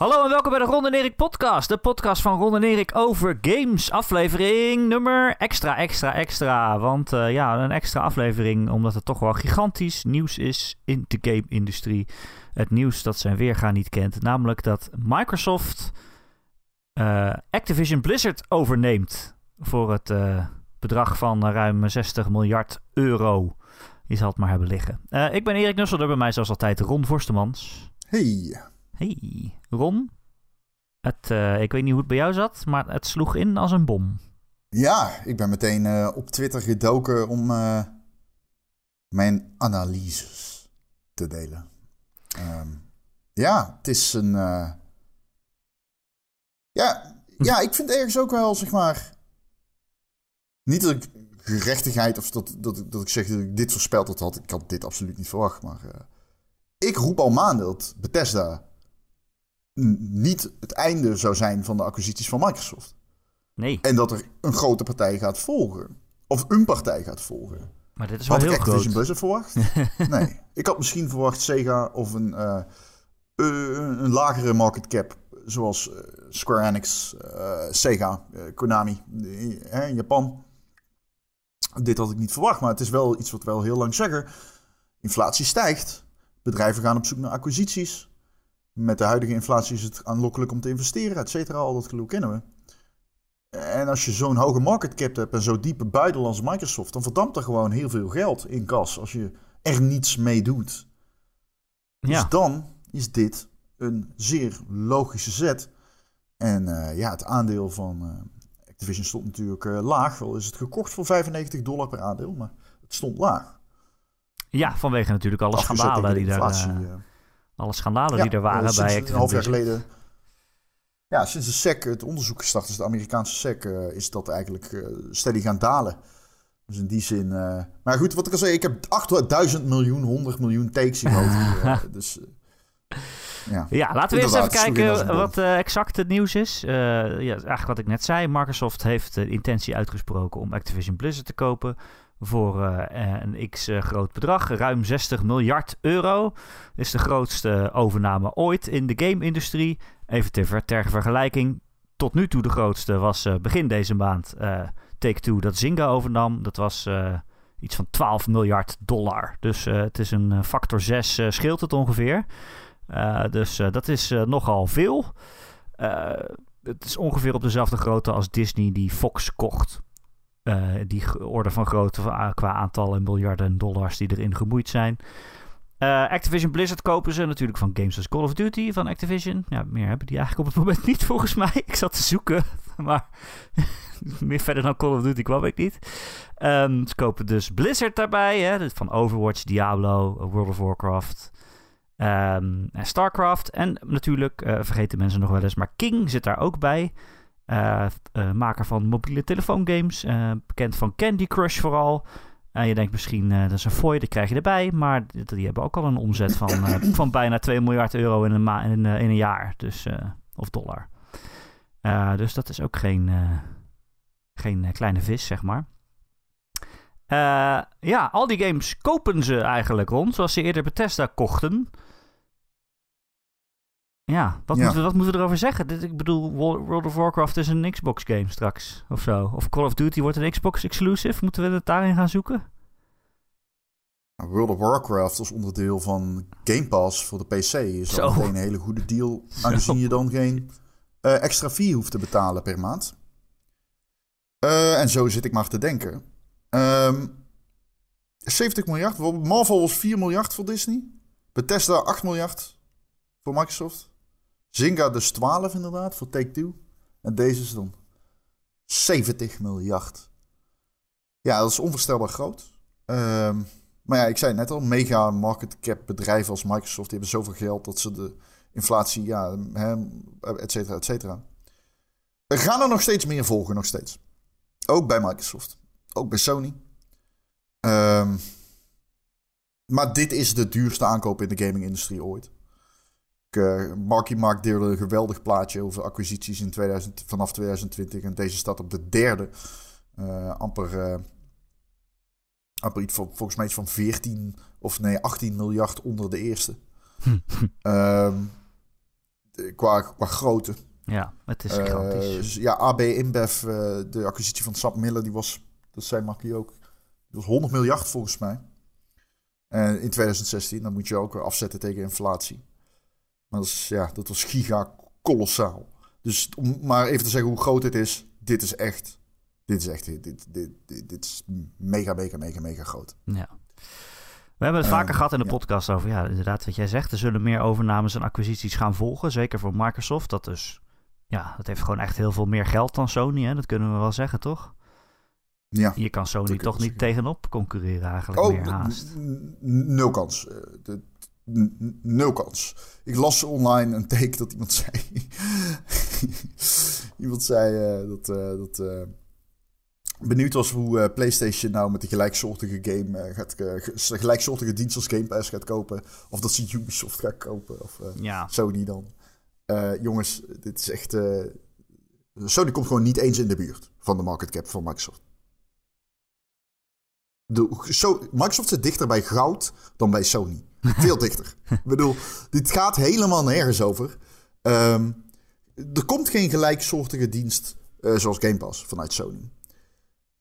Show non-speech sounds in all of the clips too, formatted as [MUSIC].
Hallo en welkom bij de Ron en podcast. De podcast van Ron en over games. Aflevering nummer extra, extra, extra. Want uh, ja, een extra aflevering omdat het toch wel gigantisch nieuws is in de game-industrie. Het nieuws dat zijn weerga niet kent. Namelijk dat Microsoft uh, Activision Blizzard overneemt. Voor het uh, bedrag van ruim 60 miljard euro. Je zal het maar hebben liggen. ik ben Erik Nusselder, bij mij zoals altijd Ron Vorstemans. Hey. Hey, Ron. Het, uh, ik weet niet hoe het bij jou zat, maar het sloeg in als een bom. Ja, ik ben meteen uh, op Twitter gedoken om uh, mijn analyses te delen. Um, ja, het is een. ja, ja, ik vind ergens ook wel, zeg maar. Niet dat ik gerechtigheid of dat, dat, dat ik zeg dat ik dit voorspeld had. Ik had dit absoluut niet verwacht, maar. ik roep al maanden dat Bethesda niet het einde zou zijn van de acquisities van Microsoft. Nee. En dat er een grote partij gaat volgen. Of een partij gaat volgen. Maar dit is wel Had heel ik Activision Blizzard verwacht? [LAUGHS] nee. Ik had misschien verwacht Sega of een, uh, een lagere market cap. Zoals Square Enix, Sega, Konami in Japan. Dit had ik niet verwacht, maar het is wel iets wat wel heel lang zeggen. Inflatie stijgt. Bedrijven gaan op zoek naar acquisities. Met de huidige inflatie is het aanlokkelijk om te investeren, et cetera. Al dat geloof kennen we. En als je zo'n hoge market cap hebt en zo diepe buidel als Microsoft, dan verdampt er gewoon heel veel geld in kas als je er niets mee doet. Dus ja. Dan is dit een zeer logische zet. En uh, ja, het aandeel van uh, Activision stond natuurlijk uh, laag. Wel is het gekocht voor 95 dollar per aandeel, maar het stond laag. Ja, vanwege natuurlijk alle schandalen die daar alle schandalen die er waren bij Een half jaar geleden. Ja, sinds de SEC het onderzoek gestart is, de Amerikaanse SEC, uh, is dat eigenlijk uh, steady gaan dalen. Dus in die zin. Uh, maar goed, wat ik al zei, ik heb 8000 miljoen, 100 miljoen takes in hoofd. [LAUGHS] dus. Ja. ja, laten we eerst even kijken wat exact het nieuws is. ja, eigenlijk wat ik net zei. Microsoft heeft de intentie uitgesproken om Activision Blizzard te kopen voor uh, een x uh, groot bedrag. Ruim 60 miljard euro is de grootste overname ooit in de game-industrie. Even ter, vergelijking. Tot nu toe de grootste was uh, begin deze maand Take-Two dat Zynga overnam. Dat was iets van 12 miljard dollar. Dus het is een factor 6 scheelt het ongeveer. dus dat is nogal veel. het is ongeveer op dezelfde grootte als Disney die Fox kocht. Uh, die orde van grootte qua aantallen miljarden dollars die erin gemoeid zijn. Uh, Activision Blizzard kopen ze natuurlijk van games als Call of Duty van Activision. Ja, meer hebben die eigenlijk op het [LAUGHS] moment niet volgens mij. Ik zat te zoeken, [LAUGHS] maar [LAUGHS] meer verder dan Call of Duty kwam ik niet. Um, ze kopen dus Blizzard daarbij, hè, van Overwatch, Diablo, World of Warcraft um, en StarCraft. En natuurlijk, uh, vergeten mensen nog wel eens, maar King zit daar ook bij. Uh, uh, maker van mobiele telefoongames. Uh, bekend van Candy Crush vooral. En je denkt misschien, dat is een fooi, dat krijg je erbij. Maar die hebben ook al een omzet van, [COUGHS] van bijna 2 miljard euro in een, ma in, in een jaar. Dus, of dollar. dus dat is ook geen, geen kleine vis, zeg maar. ja, al die games kopen ze eigenlijk rond. Zoals ze eerder Bethesda kochten. Ja, wat, Moeten, we, wat moeten we erover zeggen? Dit, ik bedoel, World of Warcraft is een Xbox game straks of zo. Of Call of Duty wordt een Xbox exclusive. Moeten we het daarin gaan zoeken? Nou, World of Warcraft als onderdeel van Game Pass voor de PC is al een hele goede deal. [LAUGHS] Aangezien je dan geen uh, extra fee hoeft te betalen per maand. Uh, en zo zit ik maar te denken. Um, ehm, 70 miljard. Marvel was 4 miljard voor Disney. Bethesda 8 miljard voor Microsoft. Zynga dus 12 inderdaad voor Take-Two. En deze is dan 70 miljard. Ja, dat is onvoorstelbaar groot. Um, maar ja, ik zei net al, mega market cap bedrijven als Microsoft... die hebben zoveel geld dat ze de inflatie, ja, et cetera, et cetera. Er gaan er nog steeds meer volgen, nog steeds. Ook bij Microsoft. Ook bij Sony. Um, maar dit is de duurste aankoop in de gaming-industrie ooit. Uh, Marky Mark deelde een geweldig plaatje over acquisities in 2000, vanaf 2020. En deze staat op de derde. Uh, amper, uh, amper iets van, volgens mij iets van 14 of nee, 18 miljard onder de eerste. um, [LAUGHS] qua, qua grootte. Ja, het is gigantisch. Dus ja, AB InBev, de acquisitie van Sap Miller, die was, dat zei Makkie ook, die was 100 miljard volgens mij. En in 2016, dan moet je ook afzetten tegen inflatie. Maar dat, is, ja, dat was giga kolossaal. Dus om maar even te zeggen hoe groot het is, dit is echt, dit is echt, dit, dit, dit, dit is mega, mega, mega, mega groot. Ja. We hebben het vaker gehad in de podcast over, ja, inderdaad, wat jij zegt. Er zullen meer overnames en acquisities gaan volgen. Zeker voor Microsoft. Dat dus, ja, dat heeft gewoon echt heel veel meer geld dan Sony. Hè? Dat kunnen we wel zeggen, toch? Ja. Je kan Sony toch niet tegenop concurreren eigenlijk oh, meer haast. Nul kans. Eh, de, nul kans. Ik las online een take dat iemand [LAUGHS] zei. iemand zei uh, dat. Uh, dat uh, benieuwd was hoe PlayStation nou met de gelijksoortige game gaat. gelijksoortige dienst als Game Pass gaat kopen. Of dat ze Ubisoft gaat kopen. Of ja. Sony dan. jongens, dit is echt. Sony komt gewoon niet eens in de buurt van de market cap van Microsoft. De, Microsoft zit dichter bij goud dan bij Sony. [LAUGHS] Veel dichter. Ik bedoel, dit gaat helemaal nergens over. Um, er komt geen gelijksoortige dienst uh, zoals Game Pass vanuit Sony.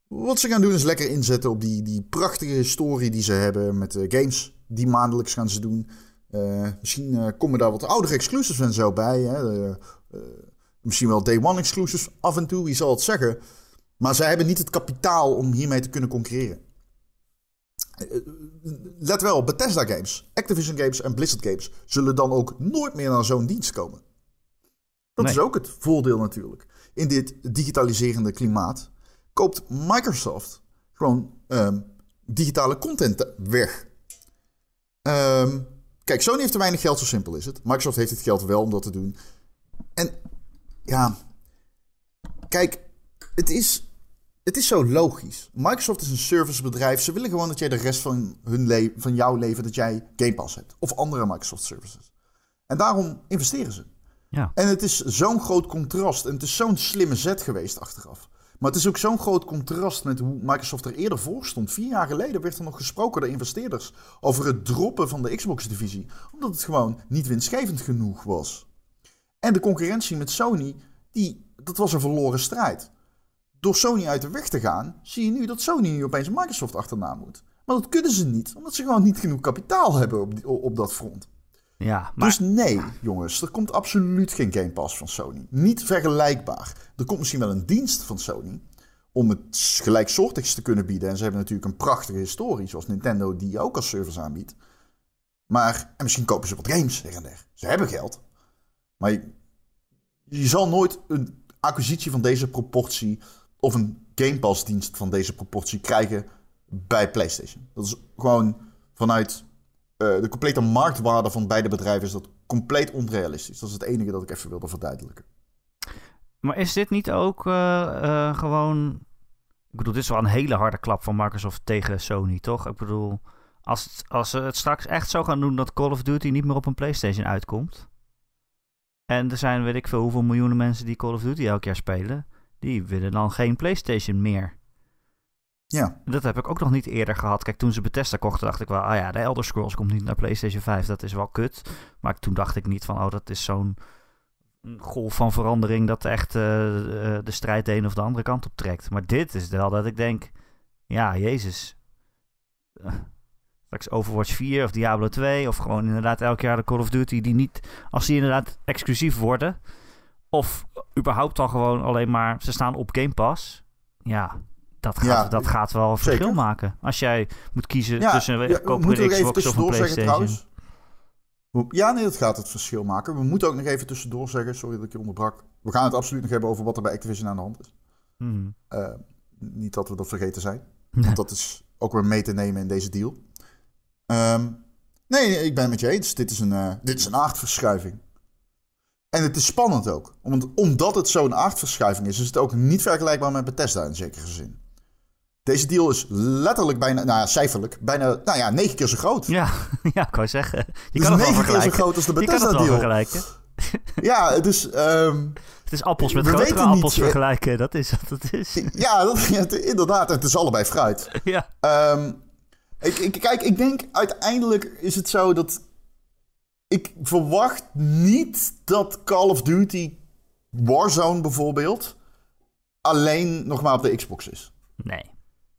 Wat ze gaan doen is lekker inzetten op die, die prachtige historie die ze hebben met de games. Die maandelijks gaan ze doen. Uh, misschien komen daar wat oudere exclusives en zo bij. Hè? misschien wel day one exclusives af en toe, wie zal het zeggen. Maar zij hebben niet het kapitaal om hiermee te kunnen concurreren. Eh, let wel, Bethesda Games, Activision Games en Blizzard Games zullen dan ook nooit meer naar zo'n dienst komen. Dat is ook het voordeel natuurlijk. In dit digitaliserende klimaat koopt Microsoft gewoon um, digitale content weg. Um, kijk, Sony heeft te weinig geld, zo simpel is het. Microsoft heeft het geld wel om dat te doen. En ja, kijk, het is het is zo logisch. Microsoft is een servicebedrijf. Ze willen gewoon dat jij de rest van, hun van jouw leven, dat jij Game Pass hebt. Of andere Microsoft services. En daarom investeren ze. Ja. En het is zo'n groot contrast. En het is zo'n slimme zet geweest achteraf. Maar het is ook zo'n groot contrast met hoe Microsoft er eerder voor stond. Vier jaar geleden werd er nog gesproken door investeerders over het droppen van de Xbox-divisie. Omdat het gewoon niet winstgevend genoeg was. En de concurrentie met Sony, die, dat was een verloren strijd door Sony uit de weg te gaan, zie je nu dat Sony nu opeens Microsoft achterna moet. Maar dat kunnen ze niet, omdat ze gewoon niet genoeg kapitaal hebben op, op dat front. Ja, maar... Dus nee, jongens, er komt absoluut geen Game Pass van Sony. Niet vergelijkbaar. Er komt misschien wel een dienst van Sony om het gelijksoortigs te kunnen bieden. En ze hebben natuurlijk een prachtige historie, zoals Nintendo die ook als service aanbiedt. Maar, en misschien kopen ze wat games her en der. Ze hebben geld. Maar je, je zal nooit een acquisitie van deze proportie of een Game Pass dienst van deze proportie krijgen bij PlayStation. Dat is gewoon vanuit uh, de complete marktwaarde van beide bedrijven is dat compleet onrealistisch. Dat is het enige dat ik even wilde verduidelijken. Maar is dit niet ook uh, uh, gewoon... Ik bedoel, dit is wel een hele harde klap van Microsoft tegen Sony, toch? Ik bedoel, als, als ze het straks echt zo gaan doen dat Call of Duty niet meer op een PlayStation uitkomt... En er zijn, weet ik veel, hoeveel miljoenen mensen die Call of Duty elk jaar spelen die willen dan geen PlayStation meer. Ja. Dat heb ik ook nog niet eerder gehad. Kijk, toen ze Bethesda kochten, dacht ik wel, ah ja, de Elder Scrolls komt niet naar PlayStation 5. Dat is wel kut. Maar toen dacht ik niet van, oh, dat is zo'n golf van verandering dat echt uh, de strijd de een of de andere kant op trekt. Maar dit is wel dat ik denk, ja, Jezus. Straks Overwatch 4 of Diablo 2 of gewoon inderdaad elk jaar de Call of Duty die niet, als die inderdaad exclusief worden, of überhaupt dan gewoon alleen maar ze staan op Game Pass. Ja, dat gaat, dat gaat wel een verschil maken. Als jij moet kiezen tussen ja, kopen een Xbox of een PlayStation. Ja, nee, dat gaat het verschil maken. We moeten ook nog even tussendoor zeggen, sorry dat ik je onderbrak. We gaan het absoluut nog hebben over wat er bij Activision aan de hand is. Mhm. Eh, niet dat we dat vergeten zijn. [LAUGHS] Want dat is ook weer mee te nemen in deze deal. Um, nee, ik ben het met je eens. Dit is een, uh, dit is een aardverschuiving. En het is spannend ook. omdat het zo'n aardverschuiving is, is het ook niet vergelijkbaar met Bethesda in zekere zin. Deze deal is letterlijk bijna, nou ja, cijferlijk, bijna, nou ja, negen keer zo groot. Ja, [LAUGHS] ja ik wou zeggen. Je kan het negen keer zo groot als de Bethesda deal. vergelijken. ja, dus... Um, het is appels met grotere appels niet, vergelijken, dat is wat het is. [LAUGHS] Ja, dat, ja, inderdaad, het is allebei fruit. Ja. Um, ik, ik, kijk, ik denk uiteindelijk is het zo dat ik verwacht niet dat Call of Duty Warzone bijvoorbeeld alleen nog maar op de Xbox is. Nee.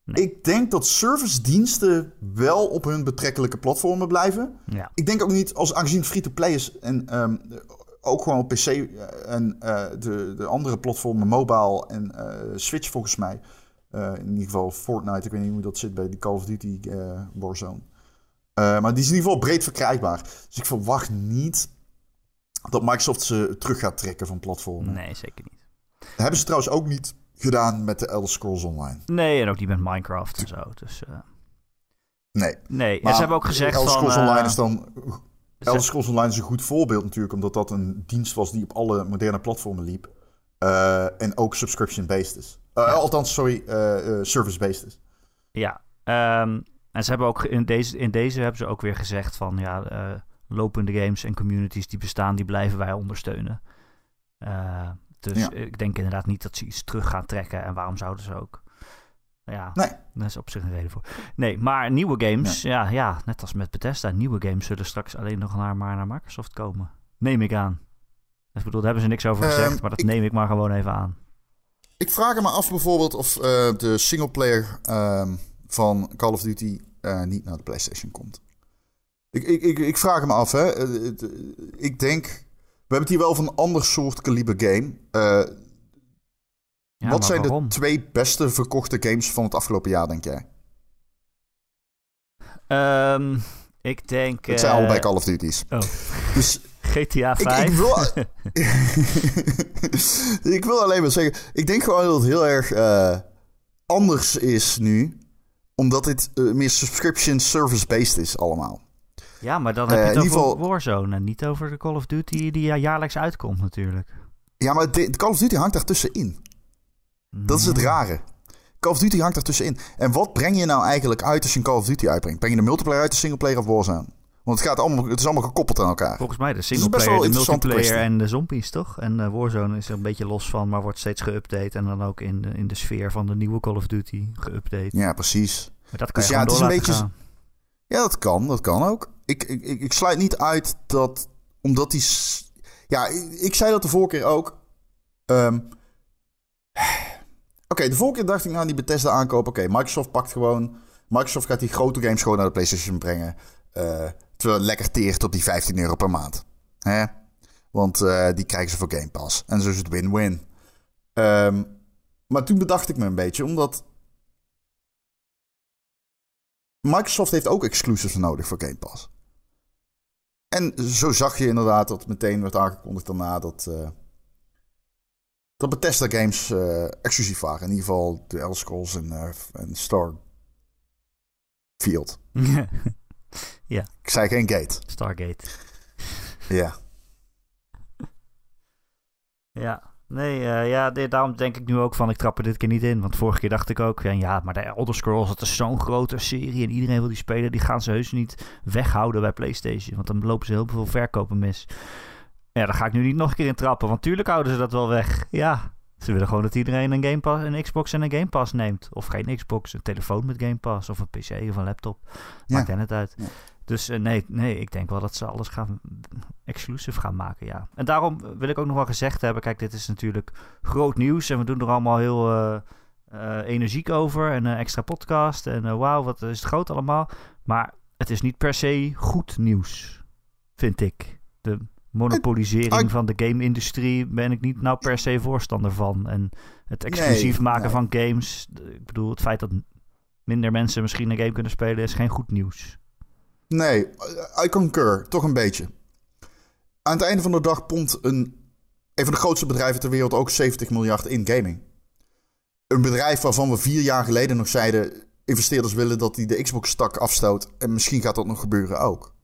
Ik denk dat servicediensten wel op hun betrekkelijke platformen blijven. Ja. Ik denk ook niet, als aangezien free-to-play is en ehm, ook gewoon op PC en uh, de, de andere platformen, mobile en uh, Switch volgens mij. Uh, in ieder geval Fortnite, ik weet niet hoe dat zit bij die Call of Duty Warzone. Maar die is in ieder geval breed verkrijgbaar. Dus ik verwacht niet dat Microsoft ze terug gaat trekken van platformen. Nee, zeker niet. Dat hebben ze trouwens ook niet gedaan met de Elder Scrolls Online. Nee, en ook niet met Minecraft en zo. Dus, uh... Nee. Nee, en ze hebben ook gezegd Elder Scrolls van, Online is dan... Elder Scrolls Online is een goed voorbeeld natuurlijk, omdat dat een dienst was die op alle moderne platformen liep. Uh, en ook subscription-based is. Uh, ja. Althans, sorry, service-based is. Ja, um, en ze hebben ook in deze, in deze hebben ze ook weer gezegd van ja, lopende games en communities die bestaan, die blijven wij ondersteunen. Dus ik denk inderdaad niet dat ze iets terug gaan trekken. En waarom zouden ze ook? Ja, nee. daar is op zich een reden voor. Nee, maar nieuwe games, ja, ja, net als met Bethesda, nieuwe games zullen straks alleen nog naar, maar naar Microsoft komen. Neem ik aan. Ik bedoel, daar hebben ze niks over gezegd, um, maar dat neem ik maar gewoon even aan. Ik vraag me af bijvoorbeeld of uh, de singleplayer um, van Call of Duty uh, niet naar de PlayStation komt. Ik, ik, ik, ik vraag me af, hè. Uh, ik denk we hebben het hier wel van een ander soort kaliber game. Uh, ja, wat zijn waarom? de twee beste verkochte games van het afgelopen jaar, denk jij? Um, ik denk... Het zijn uh, allebei Call of Duty's. Oh. Dus [LAUGHS] GTA 5? Ik, ik, wil, [LAUGHS] [LAUGHS] ik wil alleen maar zeggen... Ik denk gewoon dat het heel erg uh, anders is nu. Omdat dit meer subscription service-based is allemaal. Ja, maar dan heb je het uh, over geval... Warzone en niet over de Call of Duty die jaarlijks uitkomt natuurlijk. Ja, maar de, de Call of Duty hangt daartussenin. Mm. Dat is het rare. Call of Duty hangt daartussenin. En wat breng je nou eigenlijk uit als je een Call of Duty uitbrengt? Breng je de multiplayer uit, de singleplayer of Warzone? Want het, gaat allemaal, het is allemaal gekoppeld aan elkaar. Volgens mij de singleplayer, de multiplayer en de zombies, toch? En uh, Warzone is er een beetje los van, maar wordt steeds geüpdate. En dan ook in de, in de sfeer van de nieuwe Call of Duty geüpdate. Ja, precies. Maar dat kan dus je ja, het is een beetje. Gaan. Ja, dat kan. Dat kan ook. Ik, ik, ik sluit niet uit dat. Omdat die. Ja, ik zei dat de vorige keer ook. Um, [SIGHS] Oké, okay, de vorige keer dacht ik, nou, die Bethesda aankopen. Oké, okay, Microsoft pakt gewoon. Microsoft gaat die grote games gewoon naar de PlayStation brengen. Uh, terwijl lekker teert op die 15 euro per maand. Hè? Want uh, die krijgen ze voor Game Pass. En zo is het win-win. Um, maar toen bedacht ik me een beetje, omdat Microsoft heeft ook exclusives nodig voor Game Pass. En zo zag je inderdaad dat meteen werd aangekondigd daarna dat, uh, dat Bethesda games uh, exclusief waren. In ieder geval de Elder Scrolls en, uh, en Starfield. [LAUGHS] ja. Ik zei geen gate. Stargate. ja. [LAUGHS] Ja. Nee, uh, ja, dit, daarom denk ik nu ook van, ik trap er dit keer niet in. Want vorige keer dacht ik ook, ja, ja maar de Elder Scrolls, dat is zo'n grote serie en iedereen wil die spelen. Die gaan ze heus niet weghouden bij PlayStation. Want dan lopen ze heel veel verkopen mis. Ja, daar ga ik nu niet nog een keer in trappen. Want tuurlijk houden ze dat wel weg. Ja, ze willen gewoon dat iedereen een Game Pass, een Xbox en een Game Pass neemt. Of geen Xbox, een telefoon met Game Pass of een PC of een laptop. Maakt ja. het uit. Ja. Dus uh, nee, nee, ik denk wel dat ze alles gaan exclusive gaan maken, ja. En daarom wil ik ook nog wel gezegd hebben, kijk, dit is natuurlijk groot nieuws en we doen er allemaal heel uh, uh, energiek over en een extra podcast en wauw, wat is het groot allemaal. Maar het is niet per se goed nieuws, vind ik. De monopolisering I... van de game-industrie ben ik niet nou per se voorstander van. En het exclusief nee, maken nee. van games, ik bedoel, het feit dat minder mensen misschien een game kunnen spelen is geen goed nieuws. Nee, I concur. Toch een beetje. Aan het einde van de dag pompt een, een van de grootste bedrijven ter wereld ook 70 miljard in gaming. Een bedrijf waarvan we vier jaar geleden nog zeiden... investeerders willen dat hij de Xbox-stak afstoot. En misschien gaat dat nog gebeuren ook.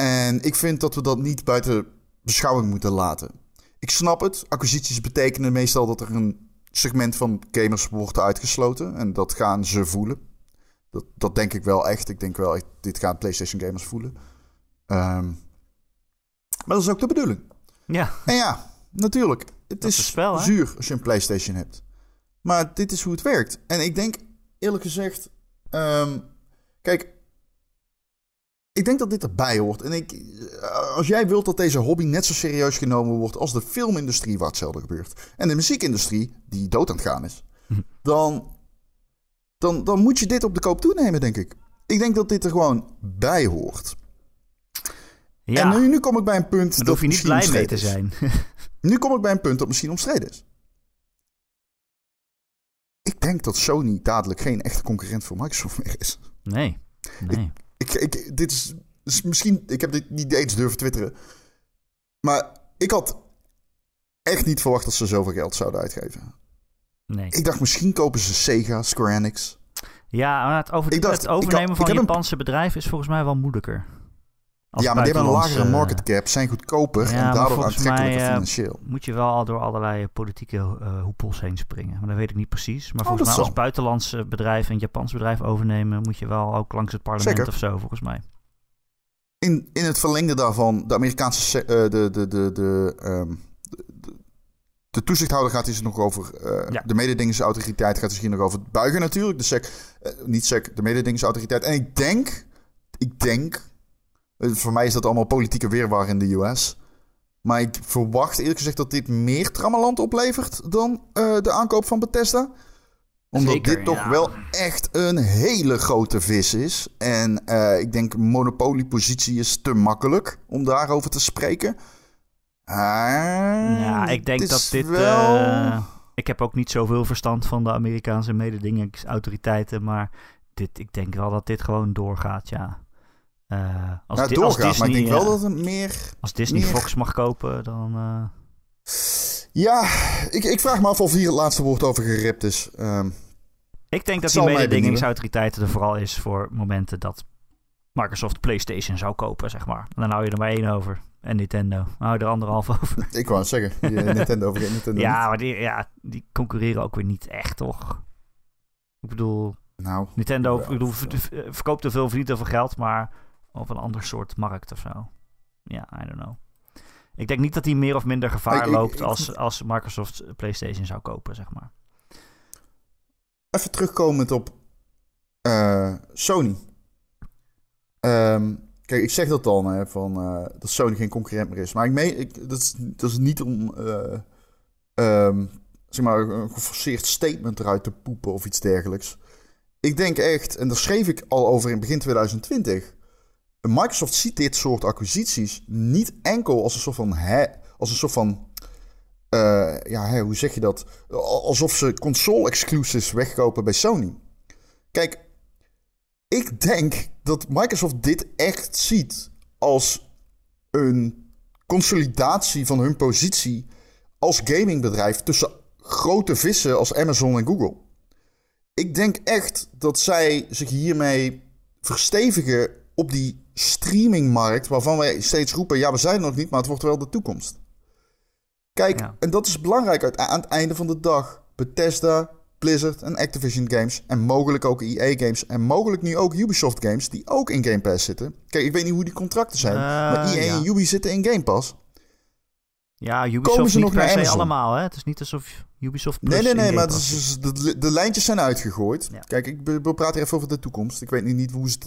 En ik vind dat we dat niet buiten beschouwing moeten laten. Ik snap het. Acquisities betekenen meestal dat er een segment van gamers wordt uitgesloten. En dat gaan ze voelen. Dat, dat denk ik wel echt. Ik denk wel, echt, dit gaan PlayStation gamers voelen. Um, maar dat is ook de bedoeling. Ja. En ja, natuurlijk. Het dat is, spel, zuur als je een PlayStation hebt. Maar dit is hoe het werkt. En ik denk, eerlijk gezegd... Um, kijk, ik denk dat dit erbij hoort. En ik, als jij wilt dat deze hobby net zo serieus genomen wordt als de filmindustrie, waar hetzelfde gebeurt, en de muziekindustrie, die dood aan het gaan is, [LAUGHS] dan, dan, dan moet je dit op de koop toenemen, denk ik. Ik denk dat dit er gewoon bij hoort. Ja. En nu, nu kom ik bij een punt. dat hoef je niet blij mee te zijn. [LAUGHS] nu kom ik bij een punt dat misschien omstreden is. Ik denk dat Sony dadelijk geen echte concurrent voor Microsoft meer is. Nee. nee. Ik, ik, dit is, misschien, ik heb dit niet eens durven twitteren. Maar ik had echt niet verwacht dat ze zoveel geld zouden uitgeven. Nee. Ik dacht, misschien kopen ze Sega, Square Enix. Ja, het, over, het overnemen van Japanse bedrijven is volgens mij wel moeilijker. Ja, maar die hebben een lagere market cap, zijn goedkoper en daardoor aantrekkelijker uh, financieel. Moet je wel al door allerlei politieke uh, hoepels heen springen. Maar dat weet ik niet precies. Maar oh, volgens mij als buitenlandse bedrijf een Japans bedrijf overnemen... moet je wel ook langs het parlement of zo, volgens mij. In, in het verlengde daarvan, de Amerikaanse... Uh, de, de, de, de, um, de, de, toezichthouder gaat hier nog over... Ja. De mededingingsautoriteit gaat hier nog over buigen natuurlijk. De SEC, niet SEC, de mededingingsautoriteit. En ik denk... Ik denk eh, voor mij is dat allemaal politieke weerwaar in de US. Maar ik verwacht eerlijk gezegd dat dit meer trammeland oplevert dan uh, de aankoop van Bethesda. Omdat dit toch wel echt een hele grote vis is. En uh, ik denk monopoliepositie is te makkelijk om daarover te spreken. Uh, ja, ik denk dat dit... Wel... ik heb ook niet zoveel verstand van de Amerikaanse mededingingsautoriteiten. Maar dit, ik denk wel dat dit gewoon doorgaat, ja. Uh, als, nou, doorgaat, als Disney, maar ik denk wel dat het meer... Als Disney Fox mag kopen, dan... Uh... Ja, ik, ik vraag me af of hier het laatste woord over geript is. Um, ik denk dat die mededingingsautoriteiten er vooral is voor momenten dat Microsoft PlayStation zou kopen, zeg maar. En dan hou je er maar één over. En Nintendo. Dan hou je er anderhalf [LAUGHS] over. Ik wou het zeggen. Nintendo over Nintendo. [LAUGHS] Ja, maar die, ja, die concurreren ook weer niet echt, toch? Ik bedoel... Nou, Nintendo ik bedoel, verkoopt er veel, verdient veel geld, maar of een ander soort markt of zo. Ja, I don't know. Ik denk niet dat hij meer of minder gevaar loopt als, als Microsoft PlayStation zou kopen, zeg maar. Even terugkomend op uh, Sony. Um, kijk, ik zeg dat dan, hè, van, uh, dat Sony geen concurrent meer is. Maar ik meen, ik, dat, is, dat is niet om uh, um, zeg maar, een geforceerd statement eruit te poepen of iets dergelijks. Ik denk echt, en daar schreef ik al over in begin 2020 Microsoft ziet dit soort acquisities niet enkel als een soort van. Hè, als een soort van uh, ja, hè, hoe zeg je dat? Alsof ze console exclusives wegkopen bij Sony. Kijk, ik denk dat Microsoft dit echt ziet als een consolidatie van hun positie als gamingbedrijf tussen grote vissen als Amazon en Google. Ik denk echt dat zij zich hiermee verstevigen op die streamingmarkt waarvan wij steeds roepen: ja, we zijn er nog niet, maar het wordt wel de toekomst. Kijk, en dat is belangrijk aan het einde van de dag. Bethesda, Blizzard en Activision Games. En mogelijk ook EA Games. En mogelijk nu ook Ubisoft Games, die ook in Game Pass zitten. Kijk, ik weet niet hoe die contracten zijn. Uh, maar EA en Ubi zitten in Game Pass. Ja, Ubisoft Komen ze niet nog per se allemaal, hè? Het is niet alsof Ubisoft Nee, nee, nee, maar is, de, de, lijntjes zijn uitgegooid. Kijk, ik wil praten even over de toekomst. Ik weet niet hoe het...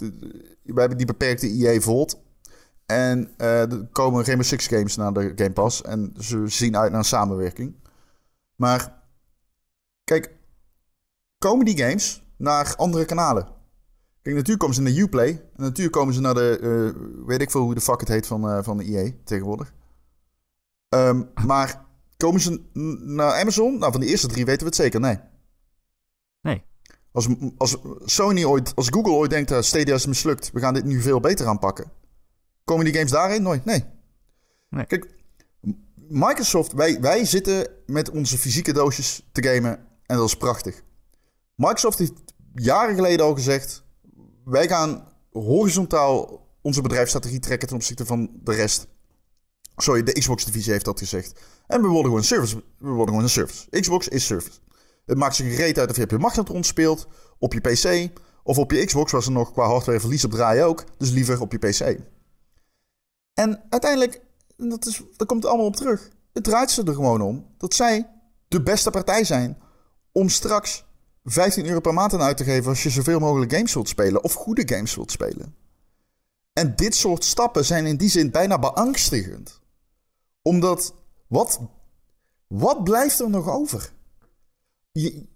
We hebben die beperkte EA Volt. En uh, er komen Rainbow Six games naar de Game Pass. En ze zien uit naar een samenwerking. Maar, kijk, komen die games naar andere kanalen? Kijk, natuurlijk komen ze naar Uplay. En natuurlijk komen ze naar de... Uh, weet ik veel hoe de fuck het heet van, uh, van de EA tegenwoordig. Um, maar komen ze naar Amazon? Nou, van de eerste drie weten we het zeker. Nee. Nee. Als, als Sony ooit, als Google ooit denkt, uh, Stadia is mislukt, we gaan dit nu veel beter aanpakken. Komen die games daarin? Nooit. Nee. nee. Kijk, Microsoft, wij, wij zitten met onze fysieke doosjes te gamen en dat is prachtig. Microsoft heeft jaren geleden al gezegd, wij gaan horizontaal onze bedrijfsstrategie trekken ten opzichte van de rest. Sorry, de Xbox-divisie heeft dat gezegd. En we worden gewoon een service. We worden gewoon een service. Xbox is service. Het maakt zich gereed uit of je op je magnetron speelt, op je PC of op je Xbox, waar ze nog qua hardware verlies op draaien ook. Dus liever op je PC. En uiteindelijk, dat is, daar komt het allemaal op terug. Het draait ze er gewoon om dat zij de beste partij zijn om straks 15 euro per maand aan uit te geven als je zoveel mogelijk games wilt spelen of goede games wilt spelen. En dit soort stappen zijn in die zin bijna beangstigend. Omdat, wat, wat blijft er nog over?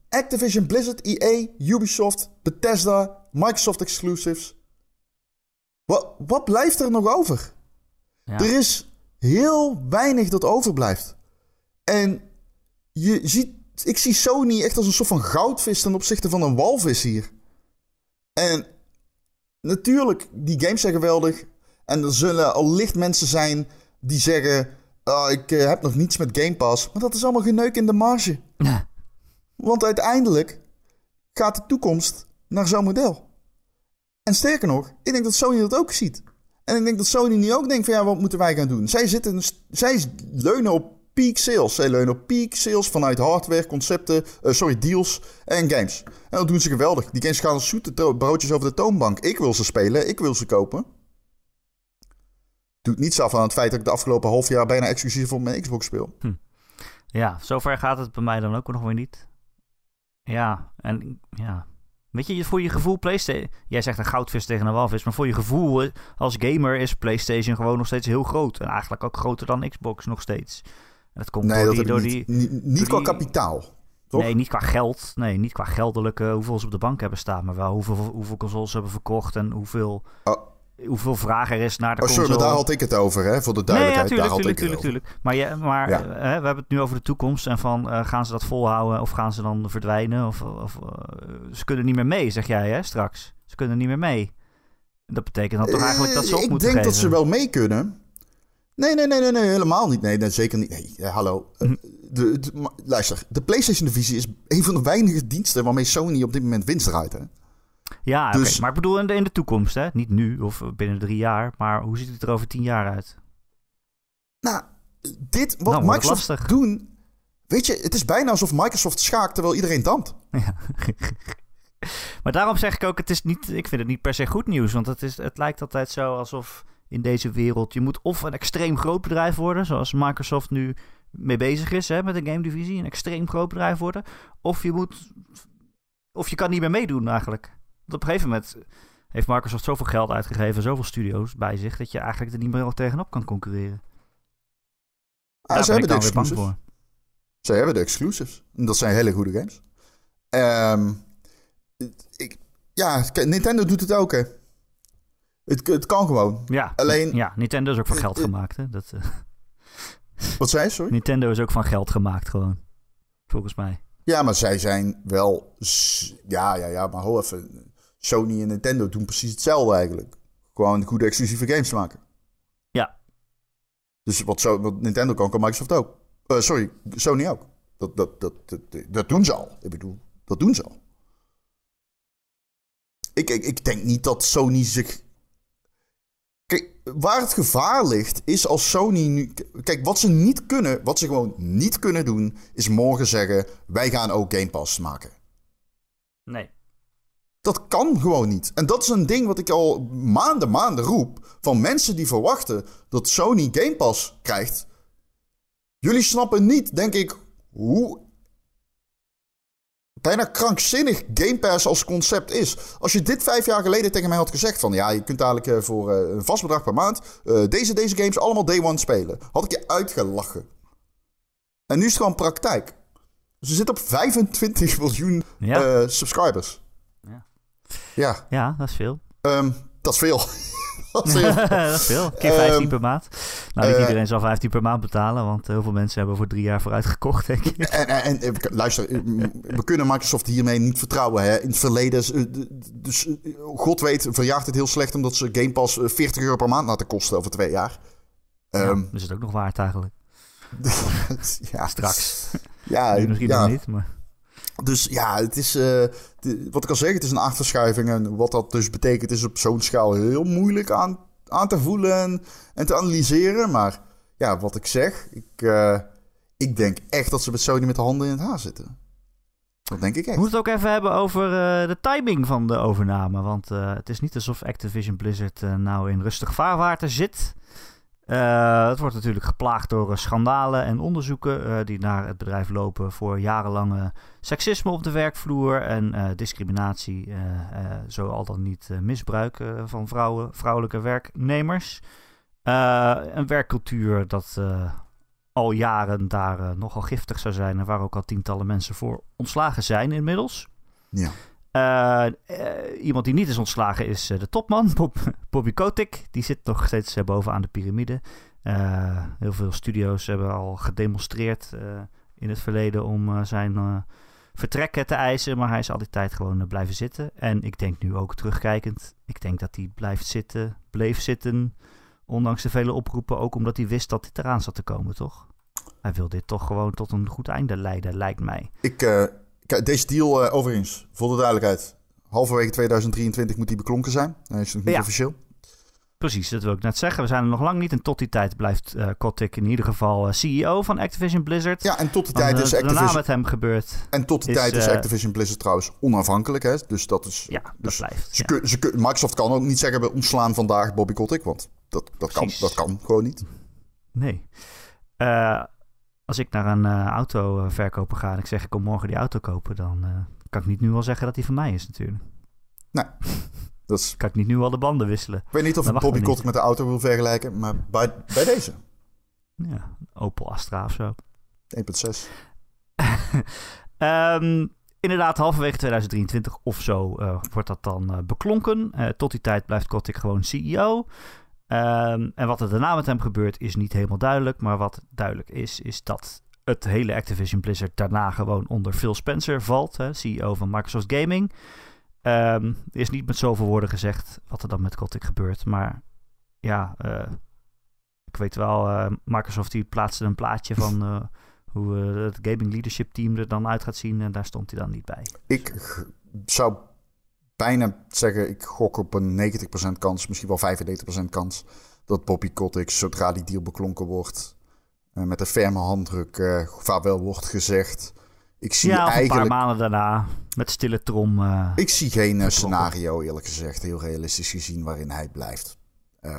Activision, Blizzard, EA, Ubisoft, Bethesda, Microsoft exclusives. Wat, wat blijft er nog over? Er is heel weinig dat overblijft. En je ziet, ik zie Sony echt als een soort van goudvis ten opzichte van een walvis hier. En natuurlijk, die games zijn geweldig. En er zullen al licht mensen zijn die zeggen: oh, Ik eh, heb nog niets met Game Pass. Maar dat is allemaal geneuk in de marge. Ja. Want uiteindelijk gaat de toekomst naar zo'n model. En sterker nog, ik denk dat Sony dat ook ziet. En ik denk dat Sony nu ook denkt van ja, wat moeten wij gaan doen? Zij, zitten, zij leunen op peak sales. Zij leunen op peak sales vanuit hardware, concepten, uh, sorry, deals en games. En dat doen ze geweldig. Die games gaan zoete broodjes over de toonbank. Ik wil ze spelen, ik wil ze kopen. Doet niets af aan het feit dat ik de afgelopen half jaar bijna exclusief op mijn Xbox speel. Hm. Ja, zover gaat het bij mij dan ook nog weer niet. Ja, en ja. Weet je, voor je gevoel PlayStation... Jij zegt een goudvis tegen een walvis, maar voor je gevoel eh, als gamer is PlayStation gewoon nog steeds heel groot. En eigenlijk ook groter dan Xbox nog steeds. En dat komt nee, door, die, door niet, die... Niet, qua kapitaal. Toch? Nee, niet qua geld. Nee, niet qua geldelijke hoeveel ze op de bank hebben staan. Maar wel hoeveel, hoeveel consoles ze hebben verkocht en hoeveel... Oh hoeveel vraag er is naar de oh, console. Sorry, daar had ik het over, hè, voor de duidelijkheid. Nee, ja, tuurlijk, daar tuurlijk, tuurlijk, Maar, ja, maar eh, we hebben het nu over de toekomst en van uh, gaan ze dat volhouden of gaan ze dan verdwijnen? Of, of uh, ze kunnen niet meer mee, zeg jij hè, straks. Ze kunnen niet meer mee. Dat betekent dan toch eigenlijk dat ze op ik moeten Ik denk dat ze wel mee kunnen. Nee, nee, nee, nee, nee helemaal niet. Nee, nee zeker niet. Nee, hallo. Hm. De, de, luister, de PlayStation-divisie is een van de weinige diensten waarmee Sony op dit moment winst draait. Hè? Ja, dus... maar ik bedoel in de, in de toekomst, hè? Niet nu of binnen drie jaar, maar hoe ziet het er over tien jaar uit? Nou, dit wat nou, Microsoft doen... Weet je, het is bijna alsof Microsoft schaakt terwijl iedereen dampt. [LAUGHS] Ja. maar daarom zeg ik ook, het is niet, ik vind het niet per se goed nieuws. Want het, is, het lijkt altijd zo alsof in deze wereld... je moet of een extreem groot bedrijf worden... zoals Microsoft nu mee bezig is hè, met een game divisie. Een extreem groot bedrijf worden. Of je moet... Of je kan niet meer meedoen eigenlijk op een gegeven moment heeft Microsoft zoveel geld uitgegeven, zoveel studio's bij zich, dat je eigenlijk er niet meer tegenop kan concurreren. Ah, ze hebben de exclusives. Ze hebben de exclusives. En dat zijn hele goede games. Um, ik, ja, Nintendo doet het ook, hè. Het, het kan gewoon. Ja, Alleen, ja, Nintendo is ook van geld gemaakt, hè. Dat, uh... [LAUGHS] Wat zei je, sorry? Nintendo is ook van geld gemaakt, gewoon. Volgens mij. Ja, maar zij zijn wel... Ja, ja, ja, maar ho even. Sony en Nintendo doen precies hetzelfde eigenlijk. Gewoon goede exclusieve games maken. Ja. Dus wat, zo, wat Nintendo kan, kan Microsoft ook. Uh, sorry, Sony ook. Dat, dat, dat, dat, dat doen ze al. Ik bedoel, dat doen ze al. Ik, ik, ik denk niet dat Sony zich. Kijk, waar het gevaar ligt, is als Sony nu. Kijk, wat ze niet kunnen, wat ze gewoon niet kunnen doen, is morgen zeggen: wij gaan ook Game Pass maken. Nee. Dat kan gewoon niet. En dat is een ding wat ik al maanden, maanden roep. Van mensen die verwachten dat Sony Game Pass krijgt. Jullie snappen niet, denk ik, hoe bijna krankzinnig Game Pass als concept is. Als je dit vijf jaar geleden tegen mij had gezegd van... ja, je kunt dadelijk eh, voor eh, een vast bedrag per maand... Eh, deze, deze games allemaal day one spelen. Had ik je uitgelachen. En nu is het gewoon praktijk. Ze zitten op 25 miljoen subscribers. Ja. Ja, dat is veel. Um, dat is veel. [LAUGHS] dat is veel. [LAUGHS] dat is veel. Keer 15 um, per maand. Nou, niet uh, iedereen zal 15 per maand betalen, want heel veel mensen hebben voor drie jaar vooruit gekocht, denk ik. En, en, en luister, we kunnen Microsoft hiermee niet vertrouwen. Hè? In het verleden, dus God weet, verjaagt het heel slecht omdat ze Game Pass 40 euro per maand laten kosten over twee jaar. Um, is het ook nog waard eigenlijk? [LAUGHS] ja. Straks. Ja, misschien ja. nog niet, maar... Dus ja, het is, uh, wat ik al zeg, het is een aardverschuiving. En wat dat dus betekent, is op zo'n schaal heel moeilijk aan, aan te voelen en, te analyseren. Maar ja, wat ik zeg, ik, uh, ik denk echt dat ze met Sony met de handen in het haar zitten. Dat denk ik echt. We moeten het ook even hebben over uh, de timing van de overname. Want het is niet alsof Activision Blizzard nou in rustig vaarwater zit. Het wordt natuurlijk geplaagd door schandalen en onderzoeken die naar het bedrijf lopen voor jarenlange seksisme op de werkvloer en discriminatie, zo al dan niet misbruik van vrouwen, vrouwelijke werknemers. een werkcultuur dat al jaren daar nogal giftig zou zijn. En waar ook al tientallen mensen voor ontslagen zijn inmiddels. Ja. Uh, iemand die niet is ontslagen is de topman, [LAUGHS] Bob, Bobby Kotick. Die zit nog steeds bovenaan de piramide. heel veel studio's hebben al gedemonstreerd in het verleden om zijn vertrekken te eisen. Maar hij is al die tijd gewoon blijven zitten. En ik denk nu ook terugkijkend, ik denk dat hij blijft zitten, bleef zitten Ondanks de vele oproepen, ook omdat hij wist dat dit eraan zat te komen, toch? Hij wil dit toch gewoon tot een goed einde leiden, lijkt mij. Ik, uh, deze deal, uh, overigens, voor de duidelijkheid. Halverwege 2023 moet die beklonken zijn. Hij is nog niet officieel. Precies, dat wil ik net zeggen. We zijn er nog lang niet. En tot die tijd blijft uh, Kotick in ieder geval CEO van Activision Blizzard. Ja, en tot die tijd is Activision... Daarna met hem gebeurd. En tot die tijd is Activision Blizzard trouwens onafhankelijk. Hè? Dus dat is... Ja, dat dus blijft. Ze kun, ze Microsoft kan ook niet zeggen, we ontslaan vandaag Bobby Kotick. Want dat, dat, kan, dat kan gewoon niet. Nee. Uh, als ik naar een uh, autoverkoper ga en ik zeg ik kom morgen die auto kopen, dan uh, kan ik niet nu al zeggen dat die van mij is natuurlijk. Nee. [LAUGHS] Dat is... Kan ik niet nu al de banden wisselen. Ik weet niet of ik Bobby Kotick met de auto wil vergelijken, maar bij, bij deze. Ja, Opel Astra of zo. 1.6. um, [LAUGHS] inderdaad, halverwege 2023 of zo uh, wordt dat dan uh, beklonken. Uh, tot die tijd blijft Kotick gewoon CEO. Um, en wat er daarna met hem gebeurt is niet helemaal duidelijk. Maar wat duidelijk is, is dat het hele Activision Blizzard daarna gewoon onder Phil Spencer valt. Hè, CEO van Microsoft Gaming. Er is niet met zoveel woorden gezegd wat er dan met Kotick gebeurt. Maar ja, uh, ik weet wel, uh, Microsoft die plaatste een plaatje van uh, hoe het gaming leadership team er dan uit gaat zien. En daar stond hij dan niet bij. Ik zou bijna zeggen, ik gok op een 90% kans, misschien wel 95% kans, dat Bobby Kotick, zodra die deal beklonken wordt, uh, met een ferme handdruk uh, vaarwel wordt gezegd. Ik zie ja, eigenlijk... een paar maanden daarna, met stille trom. Uh, ik zie geen scenario, eerlijk gezegd, heel realistisch gezien, waarin hij blijft.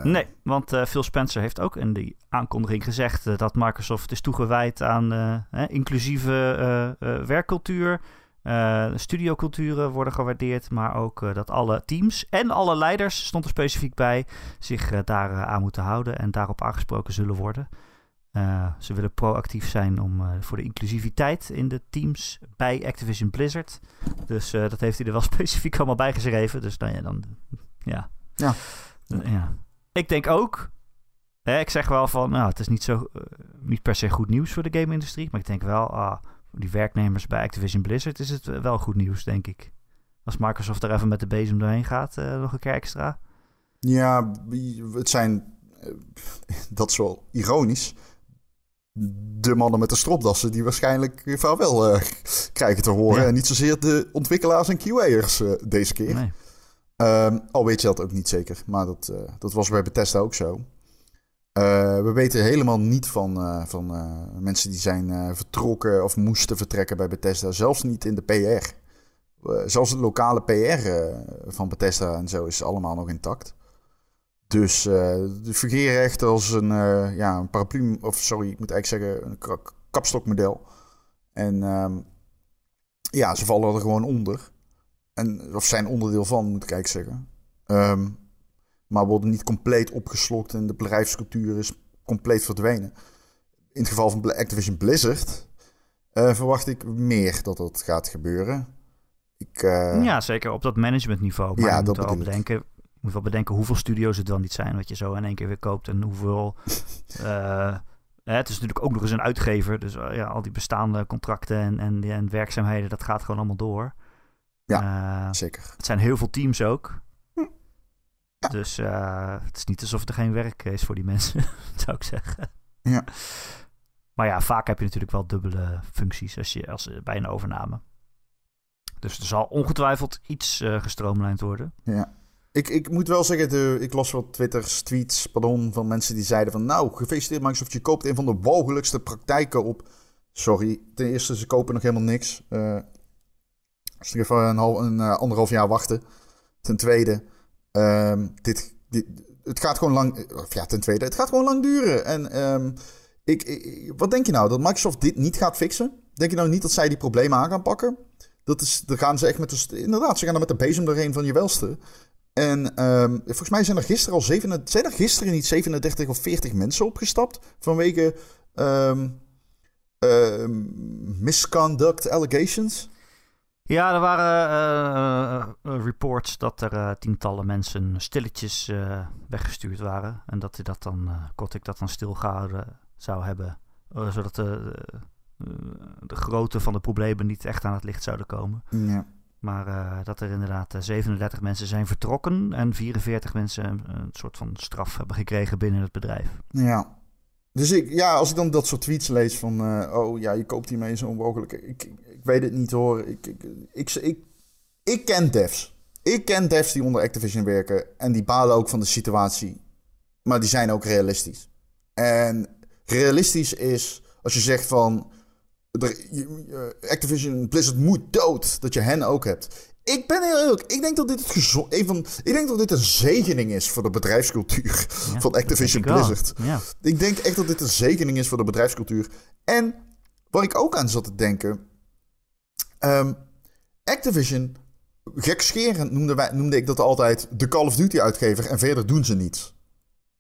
nee, want Phil Spencer heeft ook in die aankondiging gezegd dat Microsoft is toegewijd aan inclusieve werkcultuur uh, studioculturen worden gewaardeerd, maar ook uh, dat alle teams en alle leiders, stond er specifiek bij, zich uh, daar aan moeten houden en daarop aangesproken zullen worden. ze willen proactief zijn om, voor de inclusiviteit in de teams bij Activision Blizzard. Dus dat heeft hij er wel [LAUGHS] specifiek allemaal bij geschreven. Dus nou ja, dan, ja. Ja. ja. Ik denk ook, hè, ik zeg wel van, nou, het is niet, zo, niet per se goed nieuws voor de game-industrie, maar ik denk wel, die werknemers bij Activision Blizzard is het wel goed nieuws, denk ik. Als Microsoft er even met de bezem doorheen gaat, uh, nog een keer extra. Ja, het zijn, uh, dat is wel ironisch, de mannen met de stropdassen die waarschijnlijk vaarwel uh, krijgen te horen. En niet zozeer de ontwikkelaars en QA'ers deze keer. Nee. Um, al weet je dat ook niet zeker, maar dat, dat was bij Bethesda ook zo. Uh, we weten helemaal niet van, uh, van uh, mensen die zijn vertrokken of moesten vertrekken bij Bethesda. Zelfs niet in de PR. zelfs het lokale PR van Bethesda en zo is allemaal nog intact. Dus de fungeren als een, ja, een paraplu, of sorry, ik moet eigenlijk zeggen, een kapstokmodel. En um, ja, ze vallen er gewoon onder. En, of zijn onderdeel van, moet ik eigenlijk zeggen. Um, maar worden niet compleet opgeslokt en de bedrijfscultuur is compleet verdwenen. In het geval van Activision Blizzard uh, verwacht ik meer dat dat gaat gebeuren. Ik, uh... Ja, zeker op dat managementniveau. Maar ja, je moet wel bedenken, moet wel bedenken hoeveel studio's het dan niet zijn wat je zo in één keer weer koopt en hoeveel. [LAUGHS] uh, het is natuurlijk ook nog eens een uitgever, dus ja, al die bestaande contracten en, en, en werkzaamheden, dat gaat gewoon allemaal door. Ja, zeker. Het zijn heel veel teams ook. Dus uh, het is niet alsof er geen werk is voor die mensen, [LAUGHS] zou ik zeggen. Ja. Maar ja, vaak heb je natuurlijk wel dubbele functies als je, als, bij een overname. Dus er zal ongetwijfeld iets uh, gestroomlijnd worden. Ja. Ik, ik moet wel zeggen, de, ik las wat Twitter's, tweets, pardon, van mensen die zeiden van... Nou, gefeliciteerd Microsoft, je koopt een van de walgelijkste praktijken op. Sorry, ten eerste, ze kopen nog helemaal niks. Uh, dus even een, half, een uh, anderhalf jaar wachten. Ten tweede, Um, dit, dit, het gaat gewoon lang... Of ja, ten tweede, het gaat gewoon lang duren. En ehm, ik, wat denk je nou? Dat Microsoft dit niet gaat fixen? Denk je nou niet dat zij die problemen aan gaan pakken? Dat is, dan gaan ze echt met de... Inderdaad, ze gaan er met de bezem doorheen van je welste. En ehm, volgens mij zijn er gisteren al 37, zijn er gisteren niet 37 of 40 mensen opgestapt vanwege misconduct allegations. Ja, er waren uh, reports dat er tientallen mensen stilletjes weggestuurd waren. En dat hij dat dan, Kotick dat dan stilgehouden zou hebben. zodat de, de grootte van de problemen niet echt aan het licht zouden komen. Ja. Maar dat er inderdaad 37 eh, mensen zijn vertrokken en 44 mensen een, soort van straf hebben gekregen binnen het bedrijf. Ja. Dus ik, ja, als ik dan dat soort tweets lees van, uh, oh ja, je koopt hiermee zo onmogelijk. Ik, ik, ik, weet het niet hoor. Ik, ik, ik, ik, ik ken devs. Ik ken devs die onder Activision werken en die balen ook van de situatie. Maar die zijn ook realistisch. En realistisch is als je zegt van Activision Blizzard moet dood. Dat je hen ook hebt. Ik ben heel eerlijk. Ik denk dat dit, het een van, ik denk dat dit een zegening is voor de bedrijfscultuur van Activision Blizzard. Ja. Ik denk echt dat dit een zegening is voor de bedrijfscultuur. En waar ik ook aan zat te denken. Um, Activision, gekscherend noemde, wij, noemde ik dat altijd de Call of Duty uitgever. En verder doen ze niets.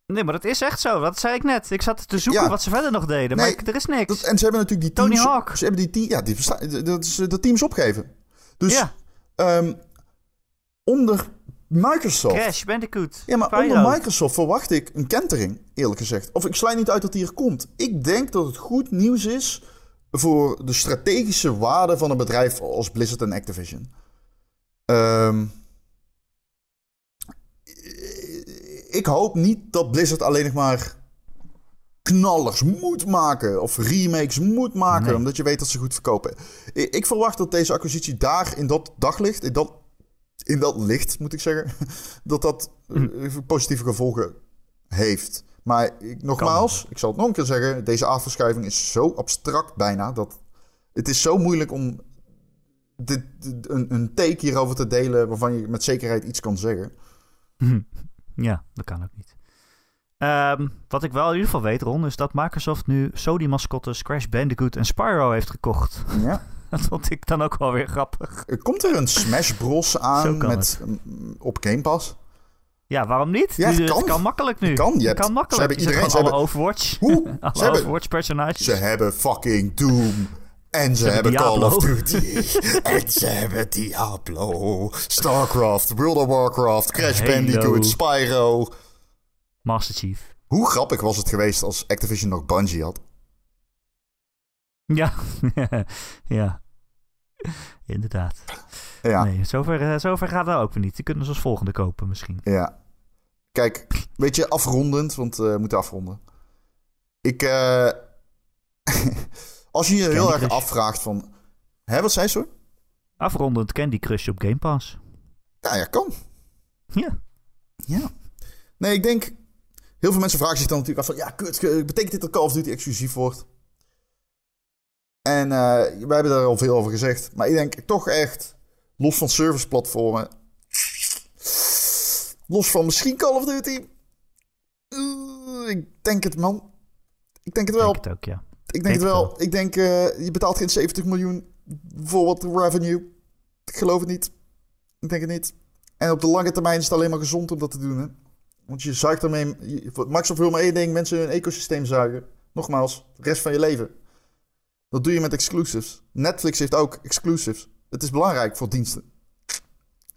Nee, maar dat is echt zo. Dat zei ik net. Ik zat te zoeken wat ze verder nog deden, maar er is niks. en ze hebben natuurlijk die teams... Tony Hawk. Ze hebben die, ja, die, dat is, de teams opgegeven. Dus ja. Um, onder Microsoft... Crash, Bandicoot, Ja, maar onder Microsoft verwacht ik een kentering, eerlijk gezegd. Of ik sluit niet uit dat die er komt. Ik denk dat het goed nieuws is voor de strategische waarde van een bedrijf als Blizzard en Activision. Um, ik hoop niet dat Blizzard alleen nog maar knallers moet maken. Of remakes moet maken. Omdat je weet dat ze goed verkopen. Ik, verwacht dat deze acquisitie daar in dat daglicht, in dat, in dat licht moet ik zeggen, [LAUGHS] dat dat hm. positieve gevolgen heeft. Maar ik, nogmaals, ik zal het nog een keer zeggen, deze afverschuiving is zo abstract bijna dat het is zo moeilijk om dit, een, een take hierover te delen waarvan je met zekerheid iets kan zeggen. Hm. Ja, dat kan ook niet. Ehm, wat ik wel in ieder geval weet, Ron, is dat Microsoft nu Sony-mascottes Crash Bandicoot en Spyro heeft gekocht. Ja. [LAUGHS] dat vond ik dan ook wel weer grappig. Komt er een Smash Bros [LAUGHS] aan met, op Game Pass? Ja, waarom niet? Ja, het, kan. kan makkelijk nu. Kan, je kan makkelijk. Ze hebben iedereen. Ze hebben Overwatch. Hoe? [LAUGHS] alle Overwatch-personages. Ze hebben fucking Doom. En ze, hebben Call of Duty. en ze hebben Diablo. StarCraft, World of Warcraft, Crash Bandicoot, Spyro. Master Chief. Hoe grappig was het geweest als Activision nog Bungie had? Ja, [LAUGHS] ja. Inderdaad. Ja. Nee, zover, eh, zover gaat dat ook weer niet. Die kunnen ze als volgende kopen misschien. Ja. Kijk, weet je, afrondend, want we moeten afronden. Ik, uh, [LAUGHS] Als je je heel erg afvraagt van... Hé, wat zei ze? Afrondend Candy Crush op Game Pass. Ja, ja, kan. Ja. Ja. Nee, ik denk... Heel veel mensen vragen zich dan natuurlijk af van... Ja, kut, betekent dit dat Call of Duty exclusief wordt? En uh, wij hebben daar al veel over gezegd. Maar ik denk toch echt... Los van serviceplatformen... Los van misschien Call of Duty... Uh, ik denk het, man. Ik denk het wel. Ik denk het ook, ja. Ik denk het wel. Ik denk, uh, je betaalt geen 70 miljoen voor wat revenue. Ik geloof het niet. Ik denk het niet. En op de lange termijn is het alleen maar gezond om dat te doen. Hè? Want je zuigt ermee... Microsoft wil maar één ding, mensen hun ecosysteem zuigen. Nogmaals, de rest van je leven. Dat doe je met exclusives. Netflix heeft ook exclusives. Het is belangrijk voor diensten.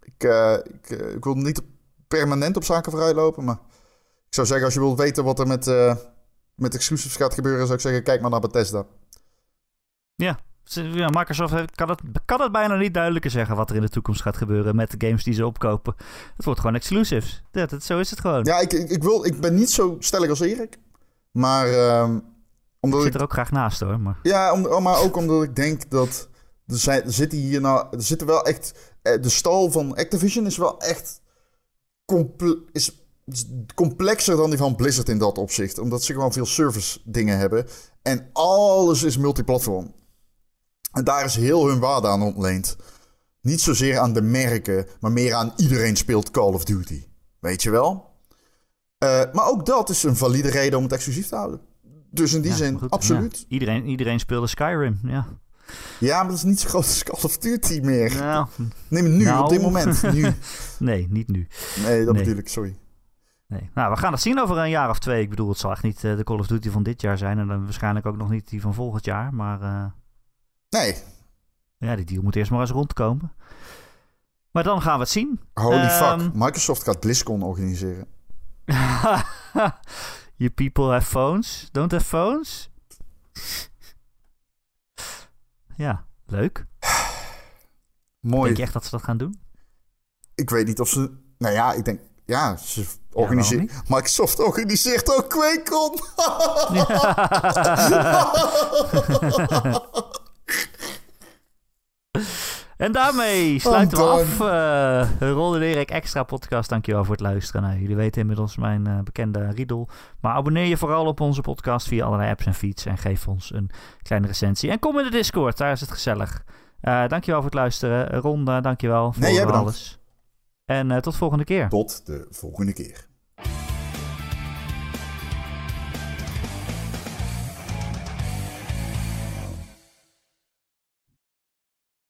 Ik, uh, ik, uh, ik wil niet permanent op zaken vooruit lopen, maar... Ik zou zeggen, als je wilt weten wat er met met exclusives gaat gebeuren, zou ik zeggen, kijk maar naar Bethesda. Ja, ja, Microsoft kan het, kan het bijna niet duidelijker zeggen wat er in de toekomst gaat gebeuren met de games die ze opkopen. Het wordt gewoon exclusives. Ja, dat, zo is het gewoon. Ja, ik, ik, wil, ik ben niet zo stellig als Erik. Maar uh, omdat ik zit er ook graag naast hoor. Maar... Ja, om, maar ook omdat ik denk dat er, zijn, er zitten hier nou, er zitten wel echt, eh, de stal van Activision is wel echt is complexer dan die van Blizzard in dat opzicht. Omdat ze gewoon veel service dingen hebben. En alles is multiplatform. En daar is heel hun waarde aan ontleend. Niet zozeer aan de merken, maar meer aan iedereen speelt Call of Duty. Weet je wel? maar ook dat is een valide reden om het exclusief te houden. Dus in die zin, absoluut. Iedereen, iedereen speelde Skyrim, ja. Ja, maar dat is niet zo groot als Call of Duty meer. Nou, Neem nu, op dit nou. moment. Nu. [LAUGHS] nee, niet nu. Nee, dat bedoel ik, sorry. Nee. Nou, we gaan het zien over een jaar of twee. Ik bedoel, het zal echt niet uh, de Call of Duty van dit jaar zijn. En dan waarschijnlijk ook nog niet die van volgend jaar. Maar. Uh, nee. Ja, die deal moet eerst maar eens rondkomen. Maar dan gaan we het zien. Holy fuck. Ehm, Microsoft gaat BlizzCon organiseren. [LAUGHS] you people have phones? Don't have phones? ja, leuk. Mooi. Denk je echt dat ze dat gaan doen? Ik weet niet of ze... Nou ja, ik denk... Ja, ze organiseren... Microsoft organiseert ook QuakeCon. [LAUGHS] [LAUGHS] En daarmee sluiten we af. Uh, Ron en Erik Extra podcast. Dankjewel voor het luisteren. Nou, jullie weten inmiddels mijn uh, bekende riedel. Maar abonneer je vooral op onze podcast via allerlei apps en feeds. En geef ons een kleine recensie. En kom in de Discord, daar is het gezellig. Uh, dankjewel voor het luisteren. Ron, dankjewel voor nee, jij alles. En tot volgende keer. Tot de volgende keer.